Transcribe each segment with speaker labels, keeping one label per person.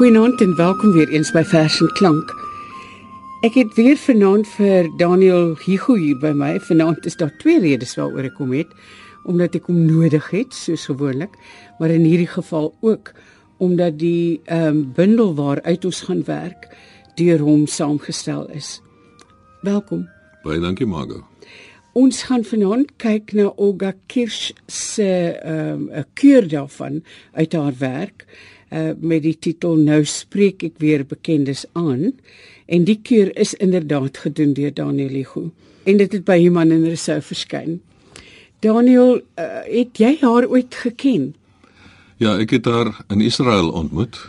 Speaker 1: Goeienaand en welkom weer eens by Vers en Klank. Ek het weer vanaand vir Daniel Higu hier by my. Vanaand is daar twee redes waaroor ek kom het, omdat ek hom nodig het soos gewoonlik, maar in hierdie geval ook omdat die ehm um, bundel waaruit ons gaan werk deur hom saamgestel is. Welkom.
Speaker 2: Baie dankie Margo.
Speaker 1: Ons gaan vanaand kyk na Olga Kirsch se ehm um, 'n keur daarvan uit haar werk uh met die titel Nou spreek ek weer bekendes aan en die keur is inderdaad gedoen deur Daniel Ligo en dit het by Human en Resou verskyn. Daniel, uh, het jy haar ooit geken?
Speaker 2: Ja, ek het haar in Israel ontmoet.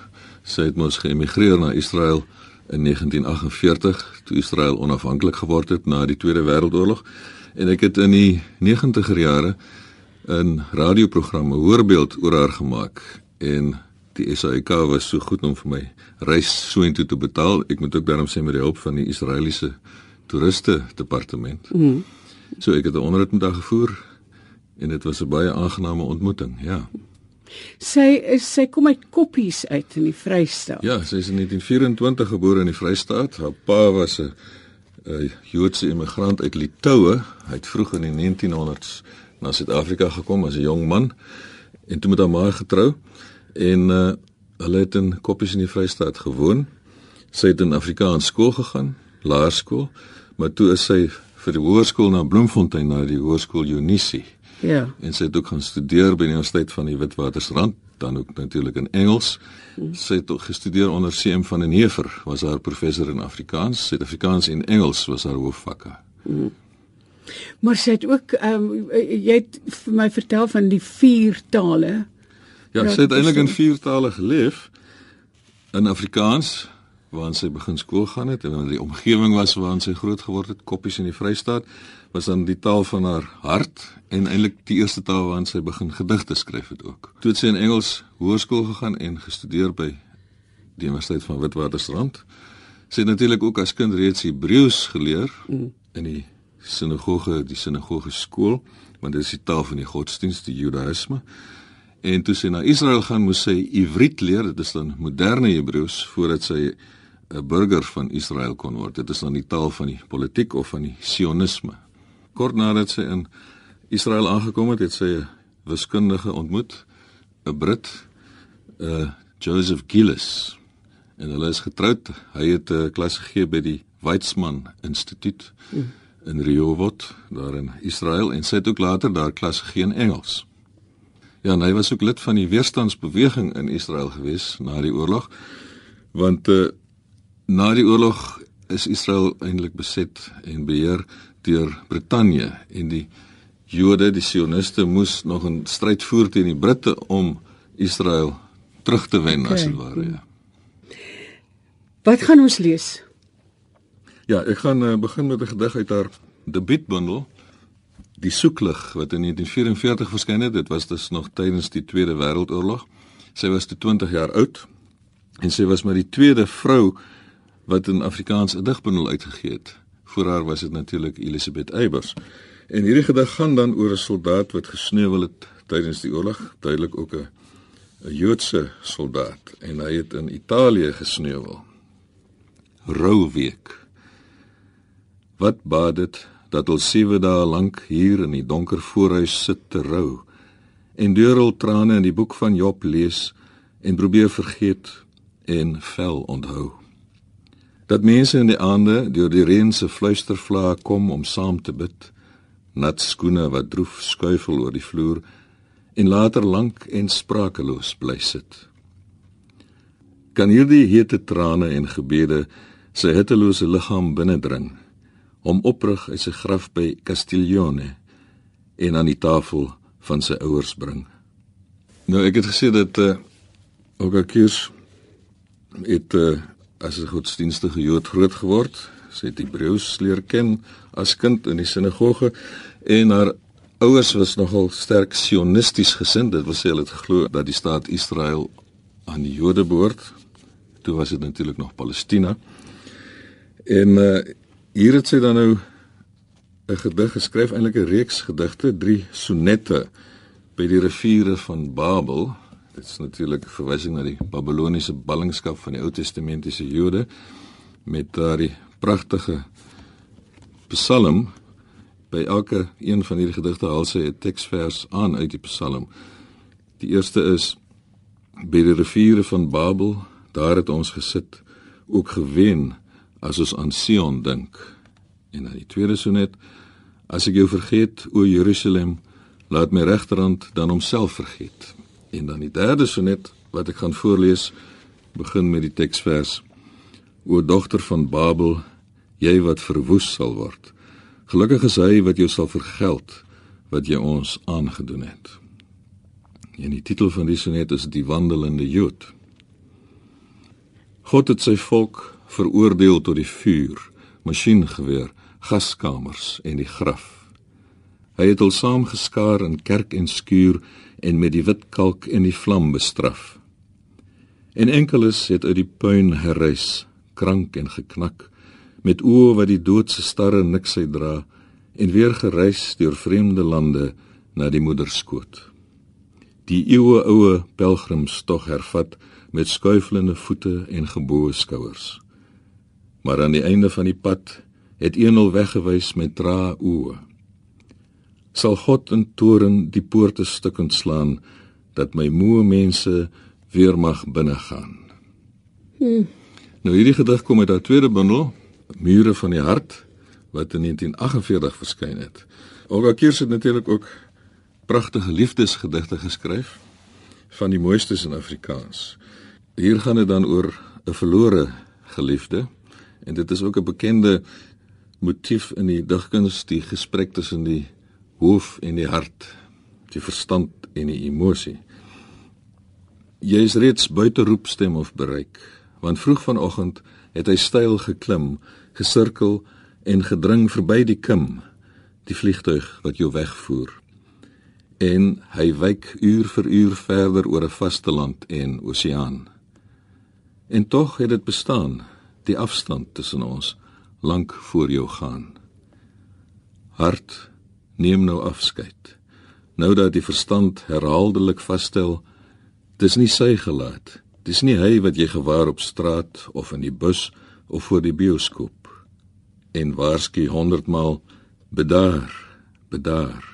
Speaker 2: Sy het mos geëmigreer na Israel in 1948 toe Israel onafhanklik geword het na die Tweede Wêreldoorlog en ek het in die 90er jare 'n radioprogram 'n hoorbeeld oor haar gemaak en die SAIK was so goed om vir my reis so intoe te betaal. Ek moet ook daarom sê met die hulp van die Israeliese toeriste departement. Mm. So ek het 'n onderhoud met haar gevoer en dit was 'n baie aangename ontmoeting, ja.
Speaker 1: Sy is sy kom uit Koppies uit in die Vrystaat.
Speaker 2: Ja, sy is in 1924 gebore in die Vrystaat. Haar pa was 'n 'n Joodse immigrant uit Litouwe. Hy het vroeg in die 1900s na Suid-Afrika gekom as 'n jong man en toe met haar ma getrou en uh, hulle het in Koppies in die Vrystaat gewoon. Sy het in Afrikaans skool gegaan, laerskool, maar toe is sy vir die hoërskool na Bloemfontein na die hoërskool Unisie.
Speaker 1: Ja.
Speaker 2: En sy het ook gaan studeer by die Universiteit van die Witwatersrand, dan ook natuurlik in Engels. Sy het gestudeer onder CM van den Heever, was haar professor in Afrikaans, Suid-Afrikaans en Engels was haar hoofvakke. Hmm.
Speaker 1: Maar sy het ook ehm um, jy het vir my vertel van die vier tale.
Speaker 2: Ja, sy het eintlik in vier tale geleef. In Afrikaans, waarin sy begin skool gaan het en in die omgewing was waarin sy groot geword het, Koppies in die Vrystaat, was dan die taal van haar hart en eintlik die eerste taal waarin sy begin gedigte skryf het ook. Toe het sy in Engels hoërskool gegaan en gestudeer by die Universiteit van Witwatersrand. Sy het natuurlik ook as kind reeds Hebreëus geleer mm. in die sinagoge, die sinagoge skool, want dit is die taal van die godsdienst, die Judaïsme. En toe sy na Israel gaan, moes sy Ivriet leer, dit is dan moderne Hebreëus voordat sy 'n burger van Israel kon word. Dit is dan die taal van die politiek of van die sionisme. Kort nadat sy in Israel aangekom het, het sy 'n wiskundige ontmoet, 'n Brit, uh, Joseph Gillis. En hulle is getroud. Hy het 'n uh, klas gegee by die Weizmann Instituut in Rehovot, daar in Israel en sy het ook later daar klas gegee in Engels. Ja, hy was ook lid van die weerstandsbeweging in Israel gewees na die oorlog. Want uh, na die oorlog is Israel eintlik beset en beheer deur Brittanje en die Jode, die Sioniste moes nog 'n stryd voer teen die Britte om Israel terug te wen okay. as dit ware. Ja.
Speaker 1: Wat gaan ons lees?
Speaker 2: Ja, ek gaan uh, begin met 'n gedig uit haar debuutbundel Die soeklig wat in 1944 verskyn het, dit was dus nog tydens die Tweede Wêreldoorlog. Sy was te 20 jaar oud en sy was maar die tweede vrou wat in Afrikaans 'n digbundel uitgegee het. Voor haar was dit natuurlik Elisabeth Eybers. En hierdie gedig gaan dan oor 'n soldaat wat gesneuwel het tydens die oorlog, duidelik ook 'n 'n Joodse soldaat en hy het in Italië gesneuwel. Rouweek. Wat baat dit dat al 7 dae lank hier in die donker voorhuis sit te rou en deurel trane in die boek van Job lees en probeer vergeet en vel onthou. Dat mense in die aande deur die reën se fluistervlae kom om saam te bid, nat skoene wat droef skuifel oor die vloer en later lank en sprakeloos bly sit. Kan hierdie hete trane en gebede sy hittelose liggaam binnendring hom oprig uit sy graf by Castiglione en aan die tafel van sy ouers bring. Nou ek het gesê dat eh uh, Olga Kirsch het uh, as 'n godsdienstige Jood groot geword. Sy het Hebreëus leer ken as kind in die sinagoge en haar ouers was nogal sterk sionisties gesind. Dit wil sê hulle het geglo dat die staat Israel aan die Jode behoort. Toe was dit natuurlik nog Palestina. En uh, Hier het sy dan nou 'n gedig geskryf, eintlik 'n reeks gedigte, drie sonette by die riviere van Babel. Dit is natuurlik verwysing na die Babiloniese ballingskap van die Ou Testamentiese Jode met daardie pragtige Psalm by elke een van hierdie gedigte haal sy 'n teksvers aan uit die Psalm. Die eerste is by die riviere van Babel, daar het ons gesit, ook gewen as ons aan Sion dink. En dan die tweede sonnet, as ek jou vergeet, o Jerusalem, laat my regterhand dan homself vergeet. En dan die derde sonnet wat ek gaan voorlees, begin met die teksvers: O dogter van Babel, jy wat verwoes sal word. Gelukkig is hy wat jou sal vergeld wat jy ons aangedoen het. En die titel van die sonnet is Die wandelende Jood. God het sy volk veroordeel tot die vuur, masjiengeweer, gaskamers en die graf. Hy het hulle saamgeskaar in kerk en skuur en met die wit kalk en die vlam bestraf. En enkeles het uit die puin herrys, krank en geknak met oë wat die doodse starre niks uitdra en weer gereis deur vreemde lande na die moederskoot. Die eeue oue pelgrims tog hervat met skuifelende voete en geboue skouers. Maar aan die einde van die pad het eenel weggewys met dra oë. Sal God in toren die poorte stukkend slaan dat my moe mense weer mag binne gaan. Hmm. Nou hierdie gedig kom uit daardie tweede bundel Mure van die hart wat in 1948 verskyn het. Olga Kiers het natuurlik ook pragtige liefdesgedigte geskryf van die mooistes in Afrikaans. Hier gaan dit dan oor 'n verlore geliefde en dit is ook 'n bekende motief in die digkuns, die gesprek tussen die hoof en die hart, die verstand en die emosie. Jy is reeds buite roepstem of bereik, want vroeg vanoggend het hy styl geklim gesirkel en gedring verby die kim, die vliegtuig wat jou wegvoer. En hy wyk uur vir uur verder oor 'n vaste land en oseaan. En tog het dit bestaan, die afstand tussen ons, lank voor jou gaan. Hart, neem nou afskeid. Nou dat die verstand herhaaldelik vasstel, dis nie sy gelaat. Dis nie hy wat jy gewaar op straat of in die bus of voor die bioskoop en waarsku honderdmaal bedaar bedaar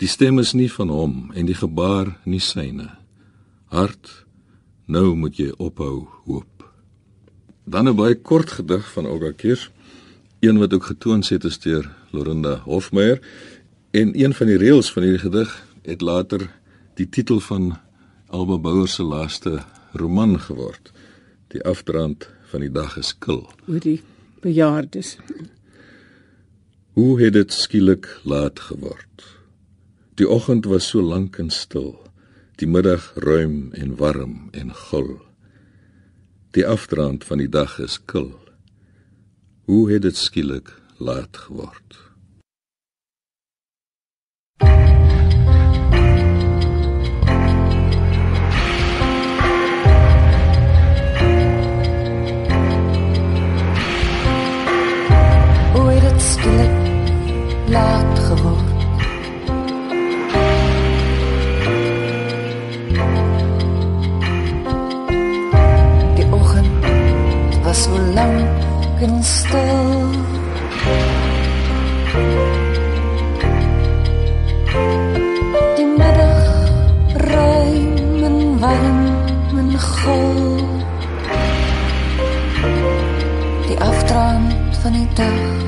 Speaker 2: die stem is nie van hom en die gebaar nie syne hart nou moet jy ophou hoop dan 'n baie kort gedig van Olga Kirsch een wat ook getoon het is deur Lorinda Hofmeyer en een van die reëls van hierdie gedig het later die titel van Alba Bouwer se laaste roman geword die afdrand van die dag is kil
Speaker 1: oor die bejaardes.
Speaker 2: Hoe het dit skielik laat geword? Die oggend was so lank en stil, die middag ruim en warm en gul. Die afdraand van die dag is kil. Hoe het dit skielik laat geword?
Speaker 3: Laat geword. Die oggend was so lank en stil. Die middag ruim en warm en gul. Die afdraand van die dag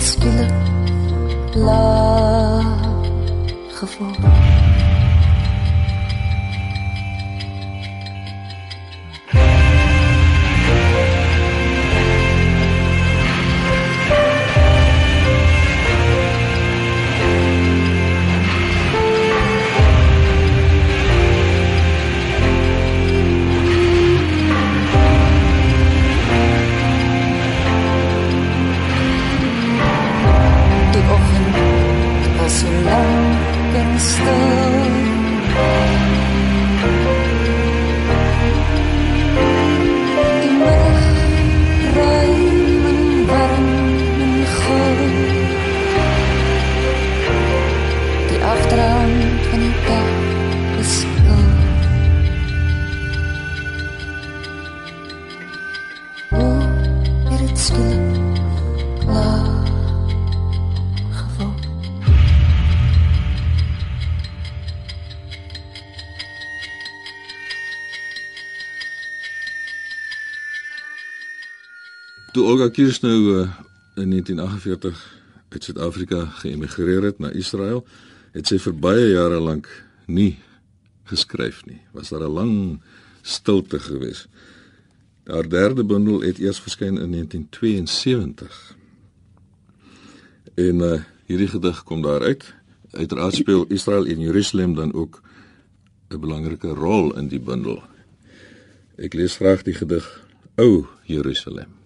Speaker 3: het skielik laag
Speaker 2: Toe Olga Kirchner uh, in 1948 uit Suid-Afrika geëmigreer het na Israel, het sy vir baie jare lank nie geskryf nie. Was daar 'n lang stilte gewees. Haar derde bundel het eers verskyn in 1972. En uh, hierdie gedig kom daar uit. Uiteraard speel Israel en Jerusalem dan ook 'n belangrike rol in die bundel. Ek lees graag die gedig O Jerusalem.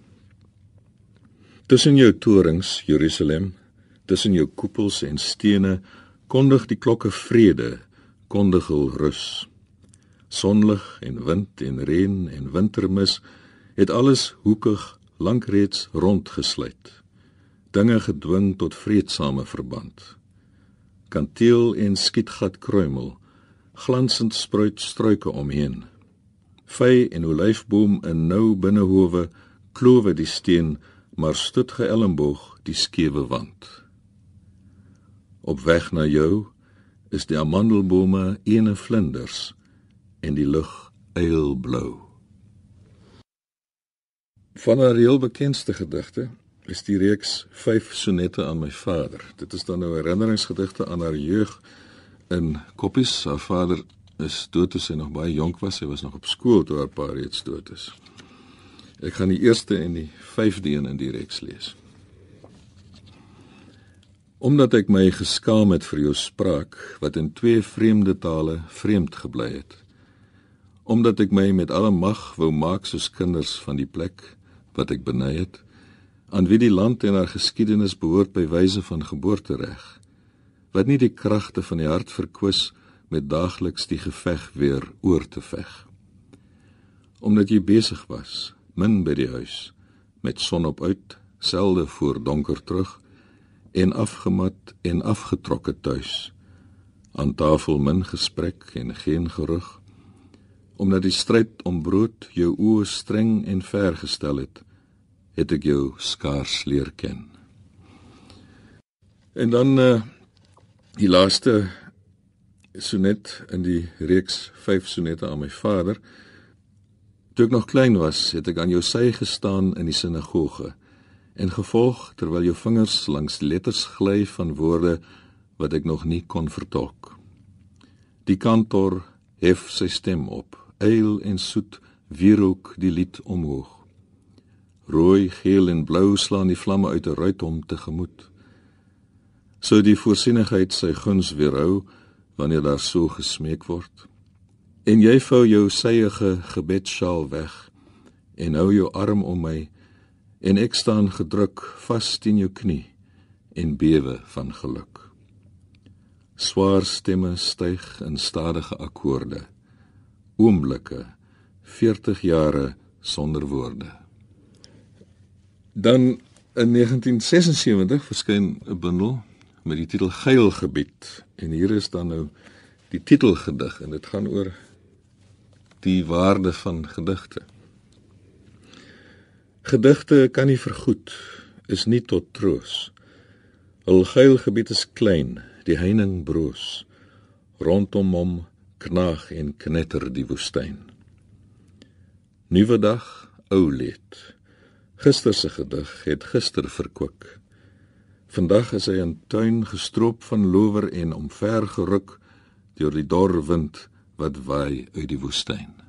Speaker 2: Tussen jou torings, Jerusalem, tussen jou koepels en stene, kondig die klokke vrede, kondig hul rus. Sonlig en wind en reën en wintermis het alles hoekig lank reeds rondgesluit. Dinge gedwing tot vreedsame verband. Kanteel en skietgat kruimel, glansend spruit struike omheen. Vy en olyfboom in nou binnehowe klowe die steen maar stoet geelmboog die skewe wand. Op weg na jou is die amandelbome ene vlinders en die lug eilblou. Van haar heel bekendste gedigte is die reeks 5 sonette aan my vader. Dit is dan nou herinneringsgedigte aan haar jeug in Koppies. Haar vader is dood toe sy nog baie jonk was. Sy was nog op skool toe haar pa reeds dood is. Ek gaan die eerste en die vyfde een in die reeks lees. Omdat ek my geskaam het vir jou spraak wat in twee vreemde tale vreemd gebly het. Omdat ek my met alle mag wou maak soos kinders van die plek wat ek beny het, aan wie die land en haar geskiedenis behoort by wyse van geboortereg, wat nie die kragte van die hart verkwis met daagliks die geveg weer oor te veg. Omdat jy besig was min by die huis met son op uit selde voor donker terug en afgemat en afgetrokke tuis aan tafel min gesprek en geen gerug omdat die stryd om brood jou oë streng en ver gestel het het ek jou skaars leer ken. En dan uh, die laaste sonnet in die reeks 5 sonnette aan my vader Toe ek nog klein was, het ek aan jou sy gestaan in die sinagoge en gevolg terwyl jou vingers langs letters gly van woorde wat ek nog nie kon vertolk. Die kantor hef sy stem op, eil en soet wierook die lied omhoog. Rooi, geel en blou slaan die vlamme uit 'n ruit om te gemoed. So die voorsienigheid sy guns weerhou wanneer daar so gesmeek word. En jy vou jou syeige gebedsjaal weg en hou jou arm om my en ek staan gedruk vas teen jou knie en bewe van geluk. Swaar stemme styg in stadige akkoorde. Oomblikke 40 jare sonder woorde. Dan in 1976 verskyn 'n bundel met die titel Geilgebied en hier is dan nou die titelgedig en dit gaan oor die waarde van gedigte. Gedigte kan nie vergoed, is nie tot troos. Hul geilgebied is klein, die heining broos. Rondom hom knaag en knetter die woestyn. Nuwe dag, ou lied. Gister se gedig het gister verkwik. Vandag is hy in tuin gestroop van lower en omver geruk deur die dor wind wat waai uit die woestyn.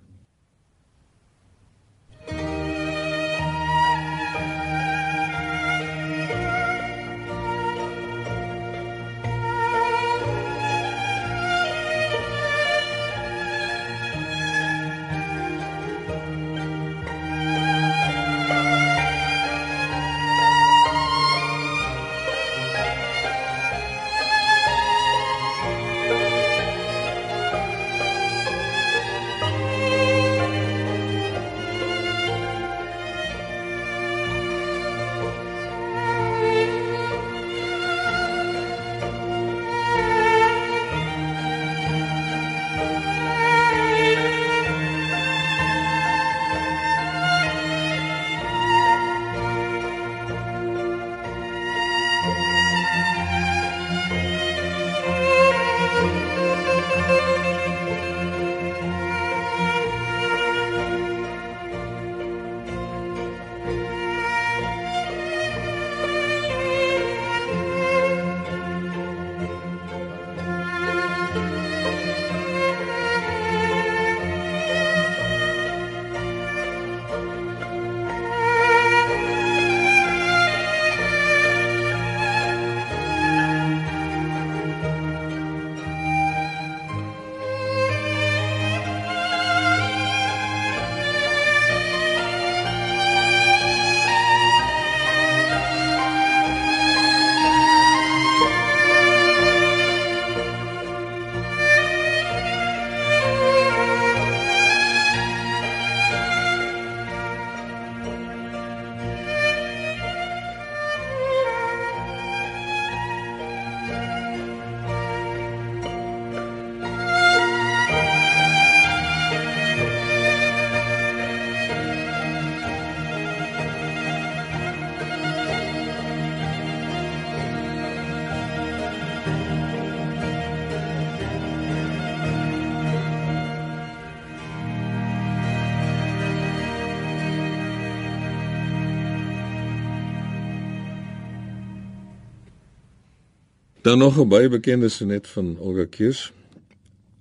Speaker 2: Dan nog 'n baie bekende sonnet van Olga Kiers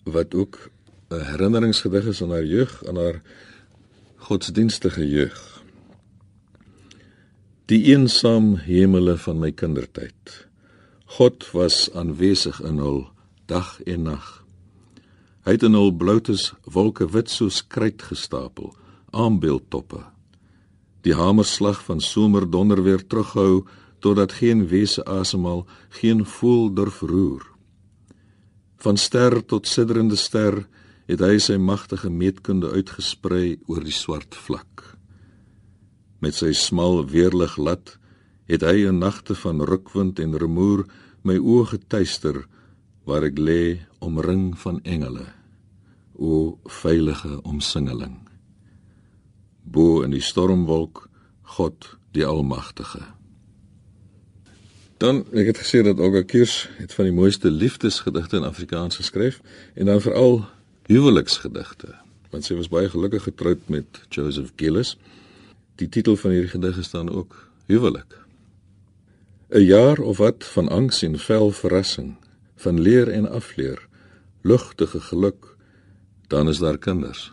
Speaker 2: wat ook 'n herinneringsgedig is aan haar jeug, aan haar godsdienstige jeug. Die eensaam hemele van my kindertyd. God was aanwesig in hul dag en nag. Hy het in hul bloutes wolke wit soos kruit gestapel, aanbeeldtoppe. Die hamerslag van somerdonder weer terughou totdat geen wese asemhaal, geen voel durf roer. Van ster tot sidderende ster het hy sy magtige meetkunde uitgesprei oor die swart vlak. Met sy smal weerlig lat het hy in nagte van rukwind en rumoer my oë getuister waar ek lê omring van engele o veilige omsingeling bo in die stormwolk god die almagtige dan ek het gesê dat Olga Kiers het van die mooiste liefdesgedigte in Afrikaans geskryf en dan veral huweliksgedigte. Want sy was baie gelukkig getroud met Joseph Gillis. Die titel van hierdie gedig is dan ook huwelik. 'n jaar of wat van angs en vel verrassing van leer en afleer, lugtige geluk, dan is daar kinders.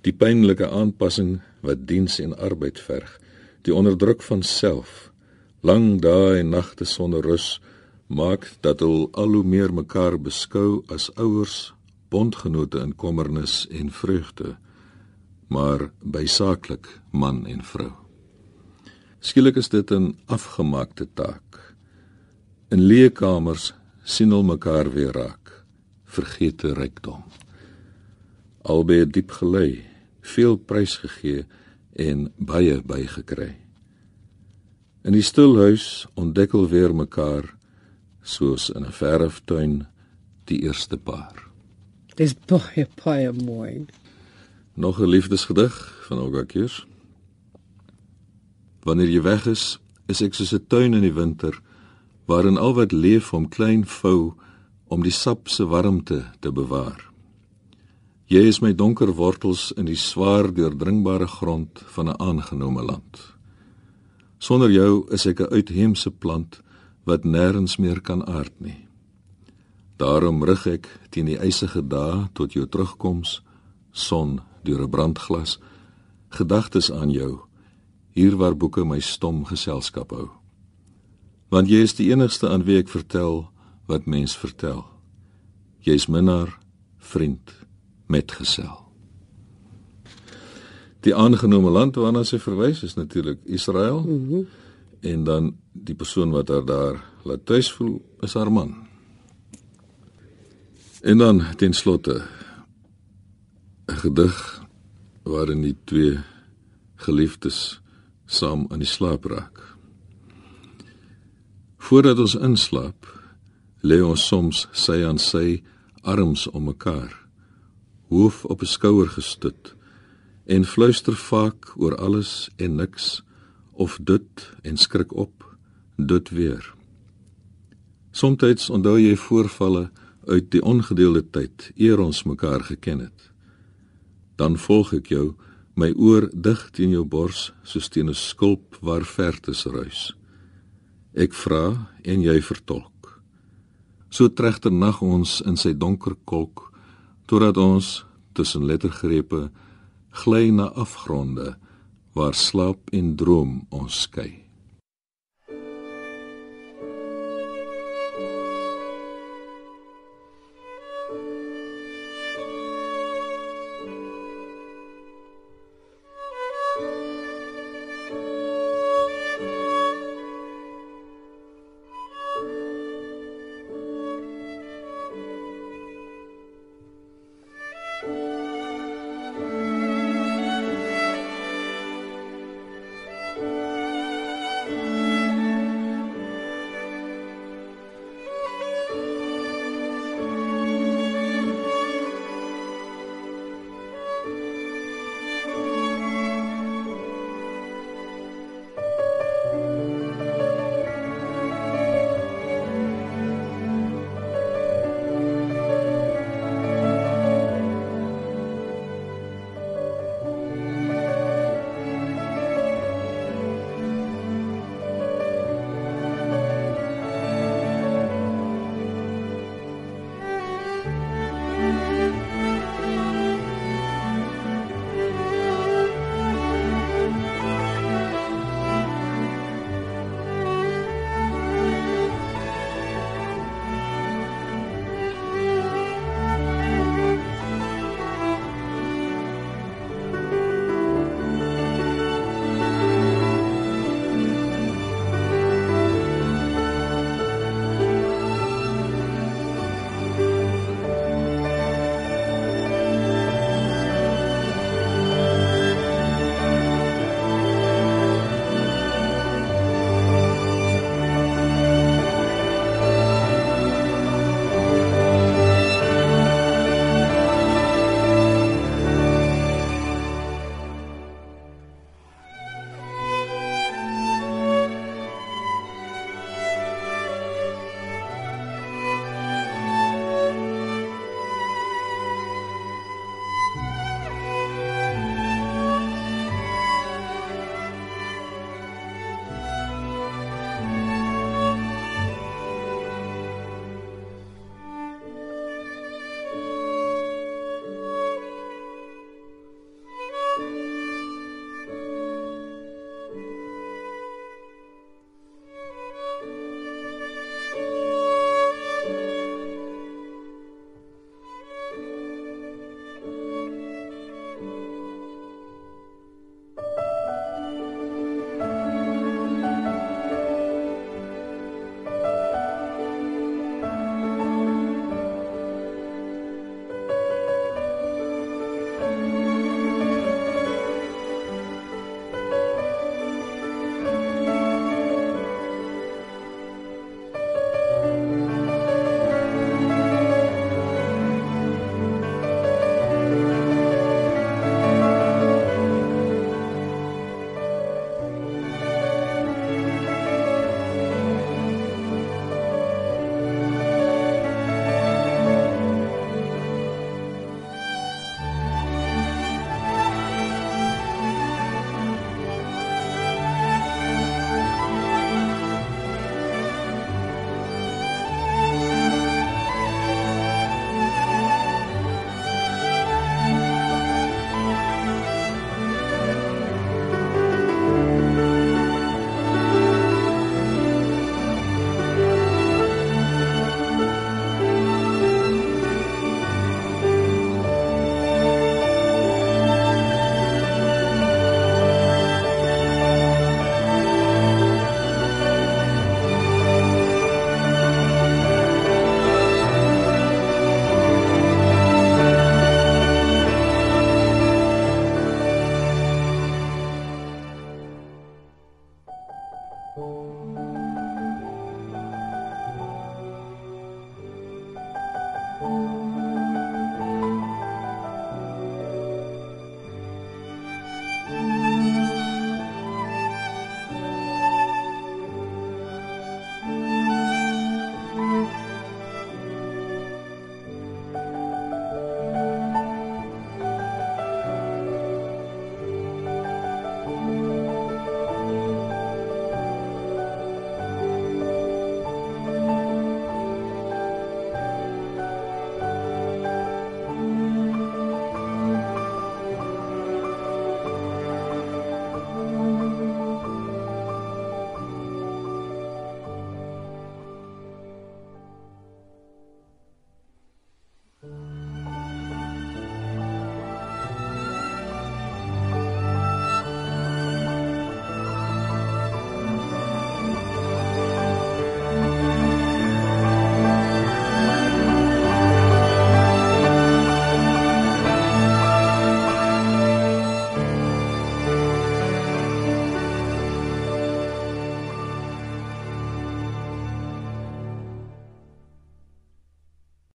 Speaker 2: Die pynlike aanpassing wat diens en arbeid verg, die onderdruk van self, lang dae en nagte sonder rus, maak dat hulle al hoe meer mekaar beskou as ouers, bondgenote in kommernis en vreugde, maar bysaaklik man en vrou. Skielik is dit 'n afgemaakte taak. In leë kamers sien hulle mekaar weer raak. Vergete rykdom. Albei diep gelei, veel prys gegee en baie bygekry. In die stil huis ontdek hulle weer mekaar soos in 'n verftuin die eerste paar.
Speaker 1: Dis baie baie mooi.
Speaker 2: Nog 'n liefdesgedig van Olga Kiers. Wanneer jy weg is, is ek soos 'n tuin in die winter waarin al wat leef om klein vou om die sap se warmte te bewaar. Jy is my donker wortels in die swaar deurdringbare grond van 'n aangenome land. Sonder jou is ek 'n uitheemse plant wat nêrens meer kan aard nie. Daarom rig ek teen die ysige dae tot jou terugkoms, son deur 'n brandglas, gedagtes aan jou, hier waar boeke my stom geselskap hou want jy is die enigste aan wie ek vertel wat mens vertel. Jy's minnaar, vriend, metgesel. Die aangenome land waarna sy verwys is natuurlik Israel. Mm -hmm. En dan die persoon wat haar daar laat tuis voel is haar man. En dan ten slotte 'n gedig waarin die twee geliefdes saam aan die slaap raak. Voordat ons inslaap, lê ons soms sy aan sy arms om mekaar, hoof op 'n skouer gestut en fluister vaak oor alles en niks of dit en skrik op, dit weer. Somstyds onthou jy voorvalle uit die ongedeelde tyd eer ons mekaar geken het. Dan volg ek jou, my oor dig teen jou bors soos teen 'n skulp waar vertes ruis. Ek vra en jy vertolk. So tregter nag ons in sy donker kolk totdat ons tussen lettergrepe gly na afgronde waar slaap en droom ons skei.